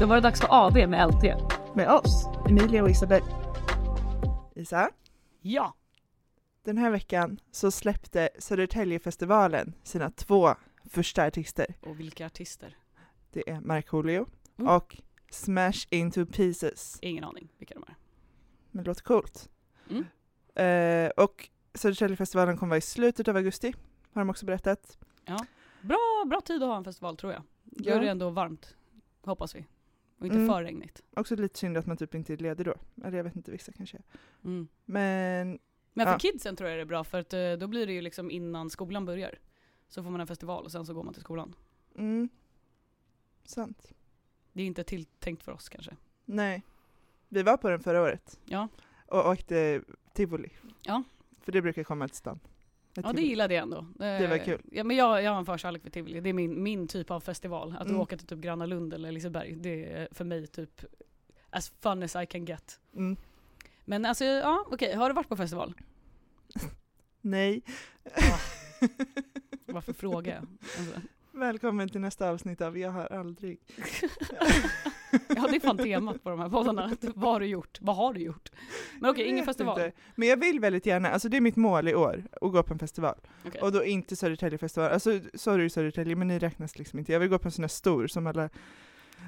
Då var det dags för AV med LT. Med oss, Emilia och Isabel. Isa, Ja. den här veckan så släppte Södertäljefestivalen sina två första artister. Och vilka artister? Det är Markoolio Mm. och Smash Into Pieces. Ingen aning vilka de är. Men det låter coolt. Mm. Eh, och Södertäljefestivalen kommer vara i slutet av augusti, har de också berättat. Bra, bra tid att ha en festival tror jag. Gör Ja. det ändå varmt, hoppas vi. Och inte Mm. för regnigt. Också lite synd att man typ inte är ledig då. Eller jag vet inte, vissa kanske. Mm. Men Men för Ja. kidsen tror jag det är bra för att eh, då blir det ju liksom innan skolan börjar. Så får man en festival och sen så går man till skolan. mm, sant. Det är inte tilltänkt för oss kanske. Nej. Vi var på den förra året Ja, och åkte tivoli. Ja. För det brukar komma till stan. Ja det gillade jag ändå. Det var Eh, kul. Ja, men jag, jag har en förkärlek för tivoli. Det är min, min typ av festival. Att Mm. åka till typ Gröna Lund eller Liseberg. Det är för mig typ as fun as I can get. Mm. Men alltså, ja okej. Har du varit på festival? Nej. Varför frågar jag? Alltså, Välkommen till nästa avsnitt av Jag har aldrig. ja det är fan temat på de här poddarna. Vad har du gjort? Vad har du gjort? Men okej, ingen festival. inte. Men jag vill väldigt gärna, alltså det är mitt mål i år, att gå på en festival. Okej. Och då inte Södertäljefestival, alltså sorry Södertälje men ni räknas liksom inte. Jag vill gå på en sån här stor som alla,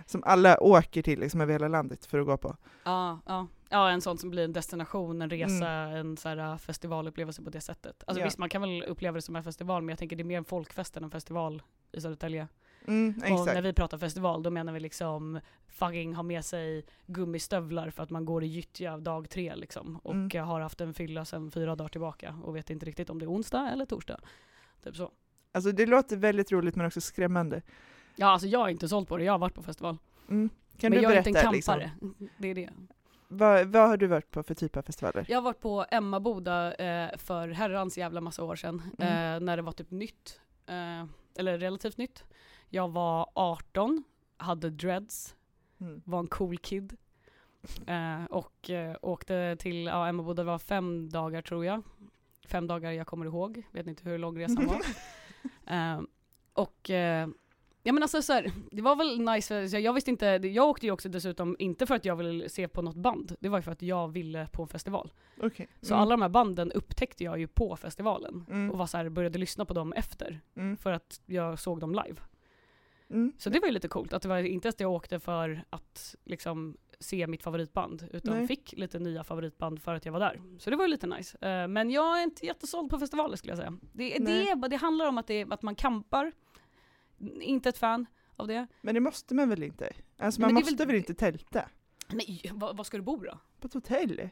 som alla åker till liksom över hela landet för att gå på. Ja, ja. ja, en sån som blir en destination, en resa, Mm. en så här uh, festivalupplevelse på det sättet. Alltså Ja. visst, man kan väl uppleva det som en festival, men jag tänker det är mer en folkfest än en festival i Södertälje. Mm, Och när vi pratar festival, då menar vi liksom fucking ha med sig gummistövlar för att man går i gyttja dag tre liksom. Och Mm. har haft en fylla sedan fyra dagar tillbaka och vet inte riktigt om det är onsdag eller torsdag. Typ så. Alltså det låter väldigt roligt men också skrämmande. Ja, alltså jag är inte såld på det, jag har varit på festival. Mm. Kan men du jag är berätta inte en liksom, kampare. Det är det. vad, vad har du varit på för typ av festivaler? Jag har varit på Emmaboda eh, för herrans jävla massa år sedan, Mm. eh, när det var typ nytt. Eh, eller relativt nytt. Jag var 18, hade dreads, Mm. var en cool kid. Eh, och eh, åkte till ja, Emmaboda, det var fem dagar tror jag. Fem dagar jag kommer ihåg, vet inte hur lång resan var. Eh, och eh, Ja men alltså så här, det var väl nice, för, så jag visste inte, jag åkte ju också dessutom, inte för att jag ville se på något band, det var ju för att jag ville på en festival. Så Mm. alla de här banden upptäckte jag ju på festivalen. Mm. Och var så här, började lyssna på dem efter, Mm. för att jag såg dem live. Mm. Så det var ju lite coolt, att det var inte att jag åkte för att liksom se mitt favoritband, utan Nej. fick lite nya favoritband för att jag var där. Så det var ju lite nice. Eh, men jag är inte jättesåld på festivaler skulle jag säga. Det, det, det handlar om att, det, att man kampar, inte ett fan av det. Men det måste man väl inte? Alltså man måste väl- väl inte tälta? Nej, vad, vad ska du bo då? På ett hotell?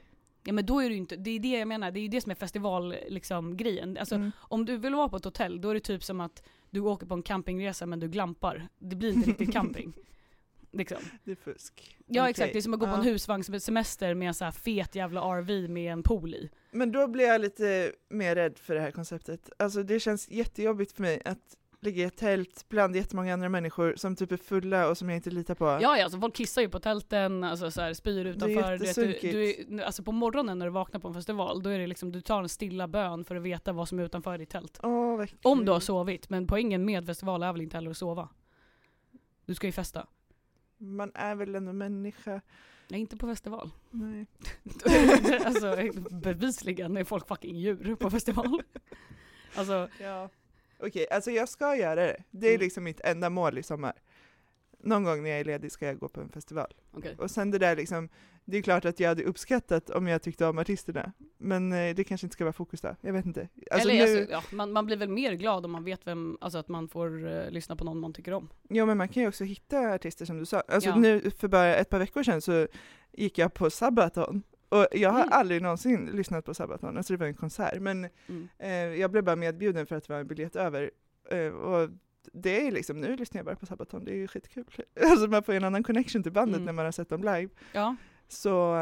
Ja men då är det ju inte, det är det jag menar, det är ju det som är festival liksom grejen. Alltså Mm. om du vill vara på ett hotell, då är det typ som att du åker på en campingresa men du glampar. Det blir inte riktigt camping. Liksom. Det är fusk. Ja Okej. exakt, det är som att gå på en husvagnssemester med en så här fet jävla RV med en pool i. Men då blir jag lite mer rädd för det här konceptet. Alltså det känns jättejobbigt för mig att ligga i ett tält bland jättemånga andra människor som typ är fulla och som jag inte litar på. Ja ja, alltså folk kissar ju på tälten, alltså så här, spyr utanför. Du vet, du, du är, alltså på morgonen när du vaknar på en festival, då är det liksom, du tar en stilla bön för att veta vad som är utanför ditt tält. Vad Om du har sovit, men poängen med festival är väl inte heller att sova. Du ska ju festa. Man är väl ändå människa? Nej, inte på festival. Nej. alltså bevisligen är folk fucking djur på festival. Alltså, Ja. Okej, alltså jag ska göra det. Det är Mm. liksom mitt enda mål i sommar. Någon gång när jag är ledig ska jag gå på en festival. okej. Och sen det där liksom, det är klart att jag hade uppskattat om jag tyckte om artisterna. Men eh, det kanske inte ska vara fokus då. Jag vet inte. Alltså Eller nu, alltså, ja, man, man blir väl mer glad om man vet vem, alltså att man får eh, lyssna på någon man tycker om. Jo men man kan ju också hitta artister som du sa. Alltså Ja. nu för bara ett par veckor sedan så gick jag på Sabaton. Och jag har Mm. aldrig någonsin lyssnat på Sabaton, alltså det var en konsert. Men Mm. eh, jag blev bara medbjuden för att det var en biljett över. Eh, och det är liksom, nu lyssnar jag bara på Sabaton, det är ju skitkul. Alltså man får en annan connection till bandet Mm. när man har sett dem live. Ja, Så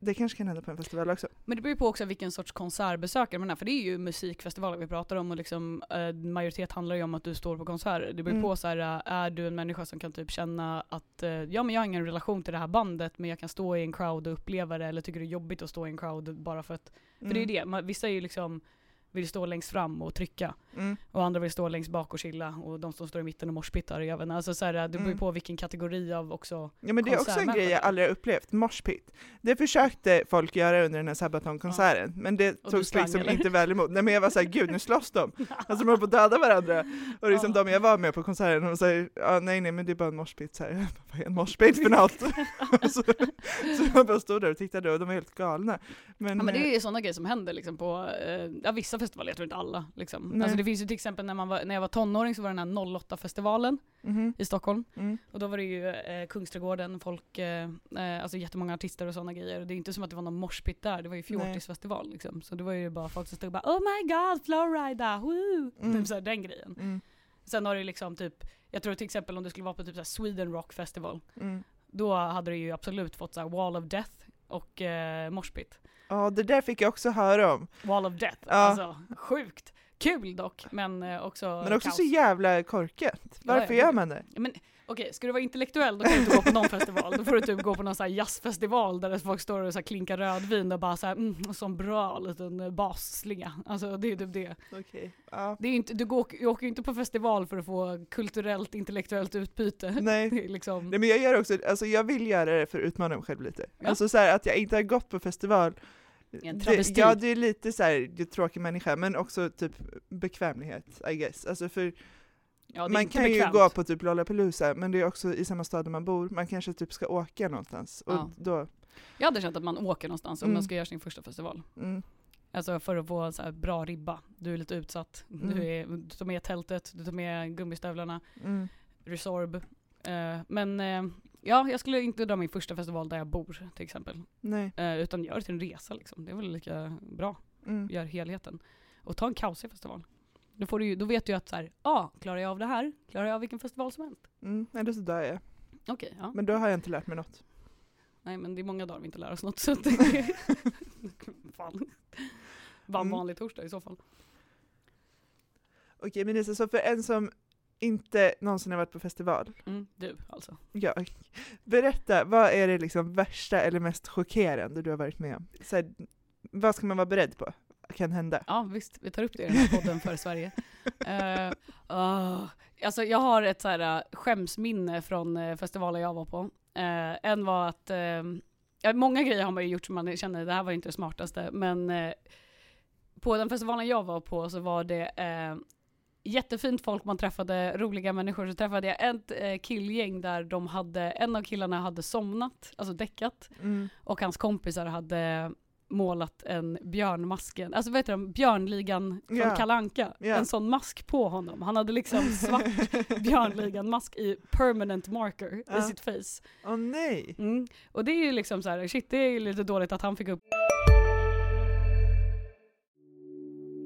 det kanske kan hända på en festival också. men det beror ju på också vilken sorts konsertbesökare man är, för det är ju musikfestivaler vi pratar om och liksom eh, majoritet handlar ju om att du står på konserter. Det beror Mm. på så här, eh, är du en människa som kan typ känna att eh, ja men jag har ingen relation till det här bandet men jag kan stå i en crowd och uppleva det eller tycker det är jobbigt att stå i en crowd bara för att För det är ju det, man, vissa är ju liksom vill stå längst fram och trycka. Mm. Och andra vill stå längst bak och chilla. Och de som står i mitten och morspittar. Inte, alltså så här, det beror ju Mm. på vilken kategori av också. Ja men det är också en grej jag aldrig har upplevt, moshpit. Det försökte folk göra under den här Sabaton-konserten, men det Och togs liksom eller? inte väl emot. Nej men jag var såhär, gud nu slåss de! Alltså de håller på att döda varandra. Och liksom Ja. de jag var med på konserten, de säger, ja nej nej men det är bara en moshpit så här. Vad är en moshpit för något? så, så jag bara stod där och tittade och de var helt galna. Men, Ja men det eh, är ju sådana grejer som händer liksom på, eh, ja vissa festivaler, jag tror inte alla liksom. Alltså det finns ju till exempel när, man var, när jag var tonåring så var det den här 08-festivalen mhm, i Stockholm. mm, Och då var det ju eh, Kungsträdgården, folk, eh, eh, alltså jättemånga artister och sådana grejer. Och det är inte som att det var någon morspit där, det var ju fjortisfestival liksom. Så det var ju bara folk som stod och bara Oh my god, Flowrida, woo! Mm. Typ såhär den grejen. mm, Sen har det ju liksom typ, jag tror till exempel om det skulle vara på typ såhär Sweden Rock Festival, mm. då hade det ju absolut fått såhär Wall of Death och eh, morspit. Ja det där fick jag också höra om. Wall of Death, Ja. alltså sjukt. Kul dock, men eh, också Men också kaos. så jävla korkat. Varför ja. gör man det? Men okej, ska du vara intellektuell då kan du inte gå på någon festival. Då får du typ gå på någon här jazzfestival där folk står och så här klinkar rödvin och bara såhär mm, sån bra liten basslinga. Alltså det är typ det. Okej. Ja. det är inte, du, går, du åker ju inte på festival för att få kulturellt, intellektuellt utbyte. Nej. Liksom, Nej men jag gör också, alltså jag vill göra det för att utmana mig själv lite. Ja. Alltså så här, att jag inte har gått på festival. En Det, ja det är lite så här, det är tråkig människa, men också typ bekvämlighet I guess. Alltså för ja, man kan bekvämt. ju gå på typ Lollapalooza, men det är också i samma stad där man bor, man kanske typ ska åka någonstans. Och Ja. då, Jag hade känt att man åker någonstans om Mm. man ska göra sin första festival. mm, Alltså för att få så bra ribba. Du är lite utsatt. Mm. Du, är, du tar med tältet, du tar med gummistövlarna. mm, Resorb. Eh, men eh, ja, jag skulle inte dra min första festival där jag bor till exempel. nej. Eh, utan gör det till en resa liksom. Det är väl lika bra. Mm. Gör helheten. Och ta en kaosig festival. Då, får du ju, då vet du ju att så här, ah, klarar jag av det här? Klarar jag av vilken festival som helst? Mm, eller så dör jag. Okej, ja. Men då har jag inte lärt mig något. Nej men det är många dagar vi inte lär oss något så att det Fan. Bara en Mm. vanlig torsdag i så fall. Okej men Lisa, så för en som inte någonsin har varit på festival, Mm, du alltså. jag. Berätta, vad är det liksom värsta eller mest chockerande du har varit med om? Så här, vad ska man vara beredd på? Kan hända? Ja visst, vi tar upp det i den här podden för Sverige. Uh, uh, alltså jag har ett så här, uh, skämsminne från uh, festivaler jag var på. Uh, en var att, ja, många grejer har man ju gjort som man känner det här var inte det smartaste, men på den festivalen jag var på så var det jättefint folk man träffade, roliga människor. Så träffade jag ett uh, killgäng där de hade, en av killarna hade somnat, alltså däckat, Mm. och hans kompisar hade målat en björnmasken, alltså vad heter de, björnligan från Ja. Kalle Anka. Ja. En sån mask på honom. Han hade liksom svart björnligan-mask i permanent marker Ja. i sitt face. Åh nej! Mm. Och det är ju liksom så här, shit det är ju lite dåligt att han fick upp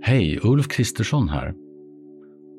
Hej, Ulf Kristersson här.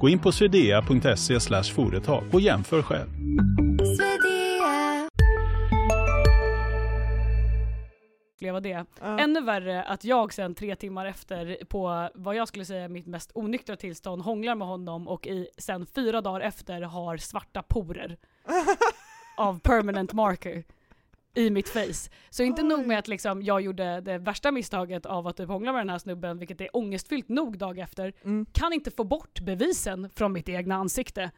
Gå in på swedea.se företag och jämför själv. uppleva det. Ja. Ännu värre att jag sen tre timmar efter på vad jag skulle säga mitt mest onyktra tillstånd hånglar med honom och i, sen fyra dagar efter har svarta porer av permanent marker i mitt face. Så inte Oj. nog med att liksom jag gjorde det värsta misstaget av att typ hångla med den här snubben, vilket är ångestfyllt nog dag efter, Mm. kan inte få bort bevisen från mitt egna ansikte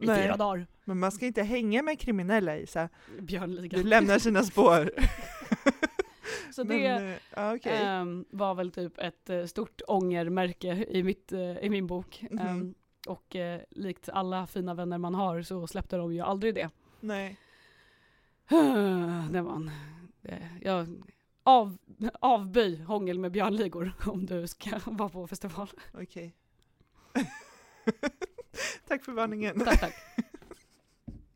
i Nej. fyra dagar. Men man ska inte hänga med kriminella Isa. Björnligan. Det lämnar sina spår. Så Men, det eh, ja, okej. ehm, var väl typ ett eh, stort ångermärke i, mitt, eh, i min bok. Mhm. Ehm, och eh, likt alla fina vänner man har så släppte de ju aldrig det. Nej. det var en, jag av, avböj hångel med björnligor om du ska vara på festival. Okej. Tack för varningen. Tack, tack.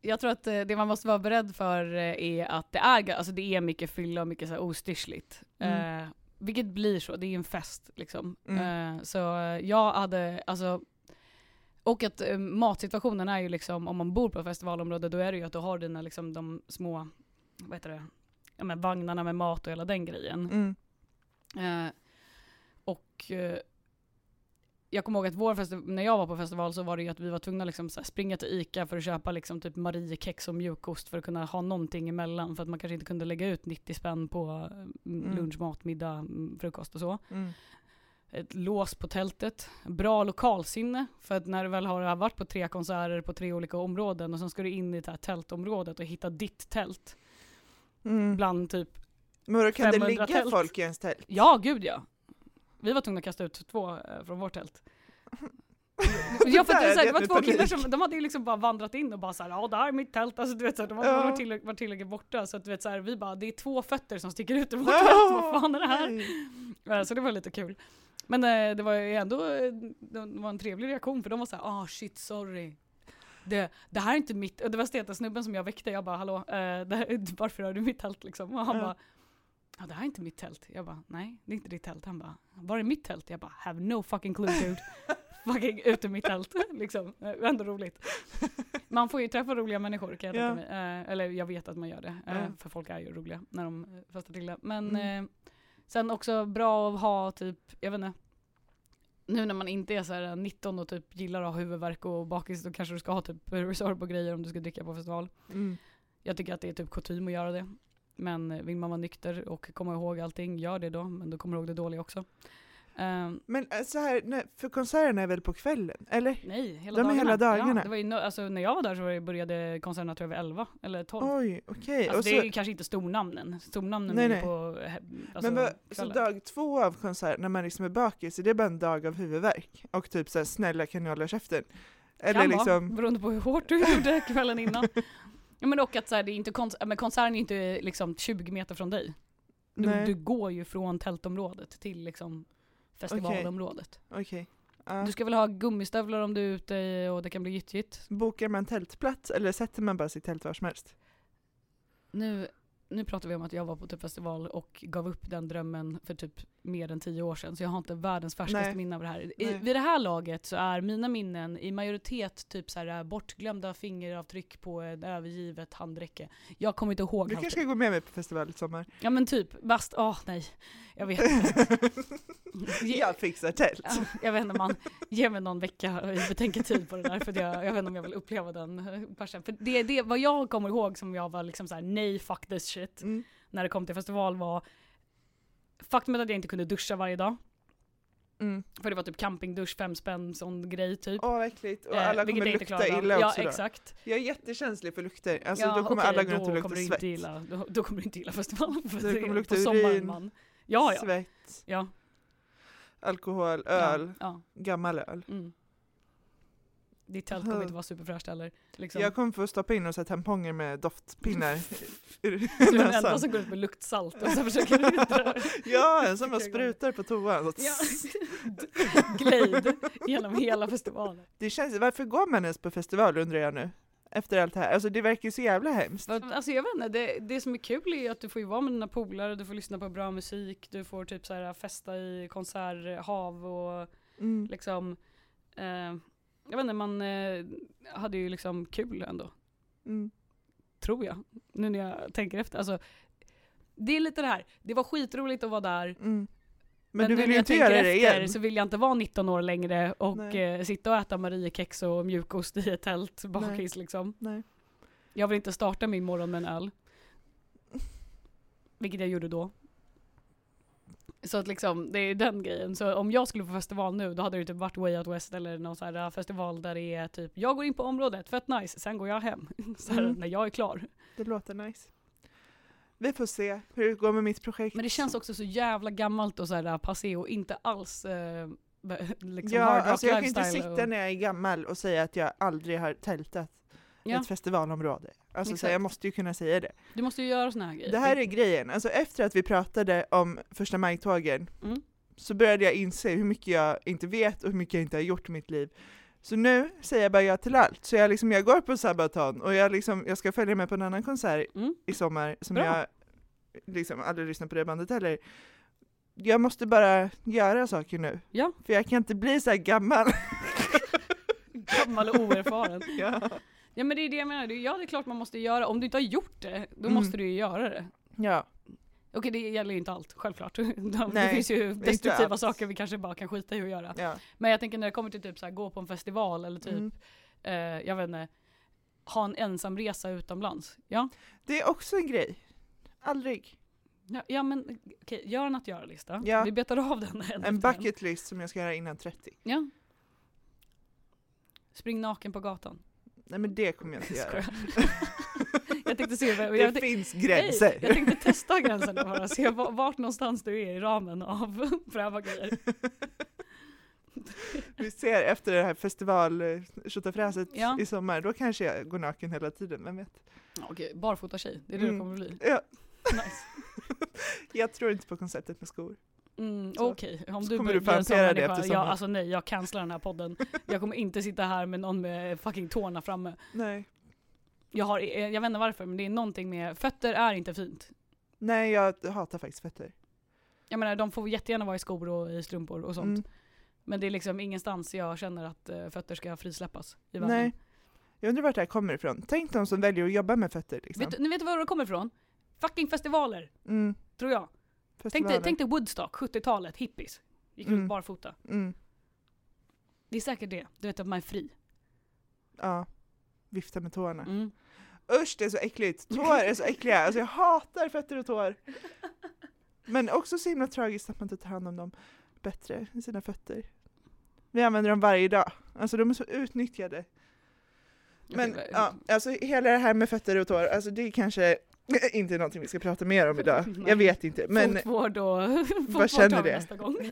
Jag tror att eh, det man måste vara beredd för eh, är att det är, alltså det är mycket fylla och mycket så här ostyrsligt. Mm. Eh, vilket blir så, det är ju en fest liksom. Mm. Eh, så jag hade, alltså och att eh, matsituationen är ju liksom, om man bor på festivalområde, då är det ju att du har dina liksom de små, vad heter det, ja, men vagnarna med mat och hela den grejen. Mm. Eh, och eh, jag kommer ihåg att vår när jag var på festival så var det ju att vi var tvungna liksom så springa till ICA för att köpa liksom typ Mariekex och mjukost för att kunna ha någonting emellan. För att man kanske inte kunde lägga ut 90 spänn på eh, Mm. lunch, mat, middag, mm, frukost och så. Mm. Ett lås på tältet. Bra lokalsinne. För att när du väl har varit på tre konserter på tre olika områden och sen ska du in i det här tältområdet och hitta ditt tält. Mm. Bland typ, Men då kan det 500 ligga tält. folk i ens tält? ja gud ja. Vi var tvungna att kasta ut två eh, från vårt tält. Ja för att det, är så här, det var två killar som, de hade ju liksom bara vandrat in och bara såhär, ja det här är mitt tält, alltså du vet såhär, de hade Ja. tillräckligt, tillräckligt borta så att du vet såhär, vi bara, det är två fötter som sticker ut ur vårt Ja, tält, vad fan är det här? Så det var lite kul. Men eh, det var ju ändå eh, det var en trevlig reaktion för de var såhär, ah shit sorry. Det, det här är inte mitt, och det var steta snubben som jag väckte, jag bara hallå, eh, här, varför har du mitt tält liksom? Och han Ja. bara, ja det här är inte mitt tält. Jag bara, nej det är inte ditt tält. Han bara, var är mitt tält? Jag bara, have no fucking clue dude. fucking ut ur mitt tält liksom. Eh, Ändå roligt. Man får ju träffa roliga människor kan jag Ja. tänka mig. Eh, eller jag vet att man gör det. Eh, Ja. För folk är ju roliga när de eh, festar till det. Men Mm. eh, sen också bra att ha typ, jag vet inte. Nu när man inte är så här 19 och typ gillar att ha huvudvärk och bakis då kanske du ska ha typ Resorb och grejer om du ska dricka på festival. Mm. Jag tycker att det är typ kutym att göra det. Men eh, vill man vara nykter och komma ihåg allting, gör det då. Men då kommer du ihåg det dåliga också. Ehm, Men eh, så här, för konserterna är väl på kvällen, eller? nej, hela De är dagarna. hela dagarna. Ja, det var ju, alltså, när jag var där så var det- började konserterna tror jag vid 11 eller 12. Oj, okej. Alltså Och det så- är ju kanske inte stornamnen. Stornamnen Nej, är nej. på alltså, men så dag två av konserten, när man liksom är bakis, är det bara en dag av huvudvärk? Och typ såhär, snälla kan jag hålla käften? Eller kan vara, liksom, beroende på hur hårt du gjorde kvällen innan. ja, men och att så här, det är inte kons- men konserten är inte liksom 20 meter från dig. Du, du går ju från tältområdet till liksom festivalområdet. okej. Ja. Du ska väl ha gummistövlar om du är ute och det kan bli gyttjigt. Bokar man tältplats eller sätter man bara sitt tält var som helst? Nu, nu pratar vi om att jag var på typ festival och gav upp den drömmen för typ mer än tio år sedan. Så jag har inte världens färskaste Nej. minne av det här. I, vid det här laget så är mina minnen i majoritet typ så här bortglömda fingeravtryck på ett övergivet handräcke. Jag kommer inte ihåg Du kanske ska gå med mig på festival i sommar? Ja men typ, bast, åh nej. Jag vet inte. Jag fixar tält. Ja, jag vet inte man, ge mig någon vecka i betänketid på det där för jag, jag vet inte om jag vill uppleva den eh, passion. För det, det, vad jag kommer ihåg som jag var liksom så här: nej fuck this shit Mm. när det kom till festival var faktumet att jag inte kunde duscha varje dag. Mm. För det var typ campingdusch, fem spänn, sån grej typ. Åh vad äckligt, och Eh, alla vilket kommer lukta av. illa ja, också då. exakt. Jag är jättekänslig för lukter, alltså ja, då kommer okej, alla gå runt och då lukta svett. gilla, då, då kommer du inte gilla festivalen. För Det kommer lukta urin. Ja, ja. Svett, ja. alkohol, öl, Ja, gammal öl. ja. Mm. Ditt tält kommer inte vara superfräscht heller. Liksom. Jag kommer få stoppa in och sätta tamponger med doftpinnar ur du är den enda näsan. som går ut med luktsalt och så försöker du. Ja, en som bara sprutar på toan. Ja. Glade genom hela festivalen. Det känns, varför går man ens på festival undrar jag nu? Efter allt det här. Alltså det verkar ju så jävla hemskt. Alltså jag vet inte, det, det som är kul är ju att du får ju vara med dina polare, du får lyssna på bra musik, du får typ så här festa i konserthav och Mm. liksom eh, Jag vet inte, man eh, hade ju liksom kul ändå, Mm. tror jag. Nu när jag tänker efter. Alltså, det är lite det här, det var skitroligt att vara där. Mm. Men, du nu vill när ju jag inte tänker göra det efter igen. så vill jag inte vara 19 år längre och Nej. eh, sitta och äta Mariekex och mjukost i ett tält bakis liksom. Nej. Jag vill inte starta min morgon med en öl. Vilket jag gjorde då. Så att liksom, det är den grejen. Så om jag skulle på festival nu, då hade det typ varit Way Out West eller någon sån här festival där det är typ, jag går in på området, fett nice, sen går jag hem. Så här, Mm. när jag är klar. Det låter nice. Vi får se hur det går med mitt projekt. Men det känns också så jävla gammalt och så här passé och inte alls eh, liksom ja, hard rock alltså jag kan inte sitta och, när jag är gammal och säga att jag aldrig har tältat ja, ett festivalområde. Alltså så jag måste ju kunna säga det. Du måste ju göra såna här grejer. Det här är grejen, alltså efter att vi pratade om första maj-tågen Mm. så började jag inse hur mycket jag inte vet och hur mycket jag inte har gjort i mitt liv. Så nu säger jag bara ja till allt. Så jag, liksom, jag går på Sabaton och jag, liksom, jag ska följa med på en annan konsert Mm. i sommar som Bra. jag liksom aldrig lyssnat på det bandet heller. jag måste bara göra saker nu. Ja. För jag kan inte bli så här gammal. Gammal och oerfaren. ja. Ja men det är det jag menar, Det ja det är klart man måste göra, om du inte har gjort det, då Mm. måste du ju göra det. ja. Okej det gäller ju inte allt, självklart. De, det Nej, finns ju destruktiva saker vi kanske bara kan skita i att göra. ja. Men jag tänker när det kommer till typ så här, gå på en festival eller typ, Mm. eh, jag vet inte, ha en ensamresa utomlands. Ja, Det är också en grej. Aldrig. ja, ja men okej, gör en att göra-lista. Ja. Vi betar av den en, en. bucket list som jag ska göra innan 30. Ja. Spring naken på gatan. Nej men det kommer jag inte göra. Jag tänkte se, jag, Det jag, finns Nej, gränser. jag tänkte testa gränsen och bara se va- vart någonstans du är i ramen av pröva grejer. Vi ser efter det här festival eh, tjotafräset Ja. i sommar, då kanske jag går naken hela tiden, vem vet? Okej, barfota tjej, det är det Mm. det kommer bli. Ja, Nice. jag tror inte på konceptet med skor. Mm, Okej, om så du kommer du hantera det efter ja, alltså nej, jag cancelar den här podden. Jag kommer inte sitta här med någon med fucking tårna framme. Nej. Jag, har, eh, jag vet inte varför, men det är någonting med, fötter är inte fint. Nej, jag hatar faktiskt fötter. Jag menar, de får jättegärna vara i skor och i strumpor och sånt. Mm. Men det är liksom ingenstans jag känner att eh, fötter ska frisläppas i världen. Nej. Jag undrar vart det här kommer ifrån. Tänk de som väljer att jobba med fötter liksom. Vet, ni vet var det kommer ifrån? Fucking festivaler, Mm. tror jag. Tänk dig, tänk dig Woodstock, 70-talet, hippies. Gick Mm. runt barfota. Mm. Det är säkert det. Du vet att man är fri. Ja. Vifta med tårna. Mm. Usch, det är så äckligt. Tår är så äckliga. Alltså jag hatar fötter och tår. Men också så himla tragiskt att man inte tar hand om dem bättre i sina fötter. Vi använder dem varje dag. Alltså de är så utnyttjade. Men ja, alltså hela det här med fötter och tår, alltså det är kanske inte någonting vi ska prata mer om idag. Nej. Jag vet inte, men Fotvård och fotvård känner det? nästa gång.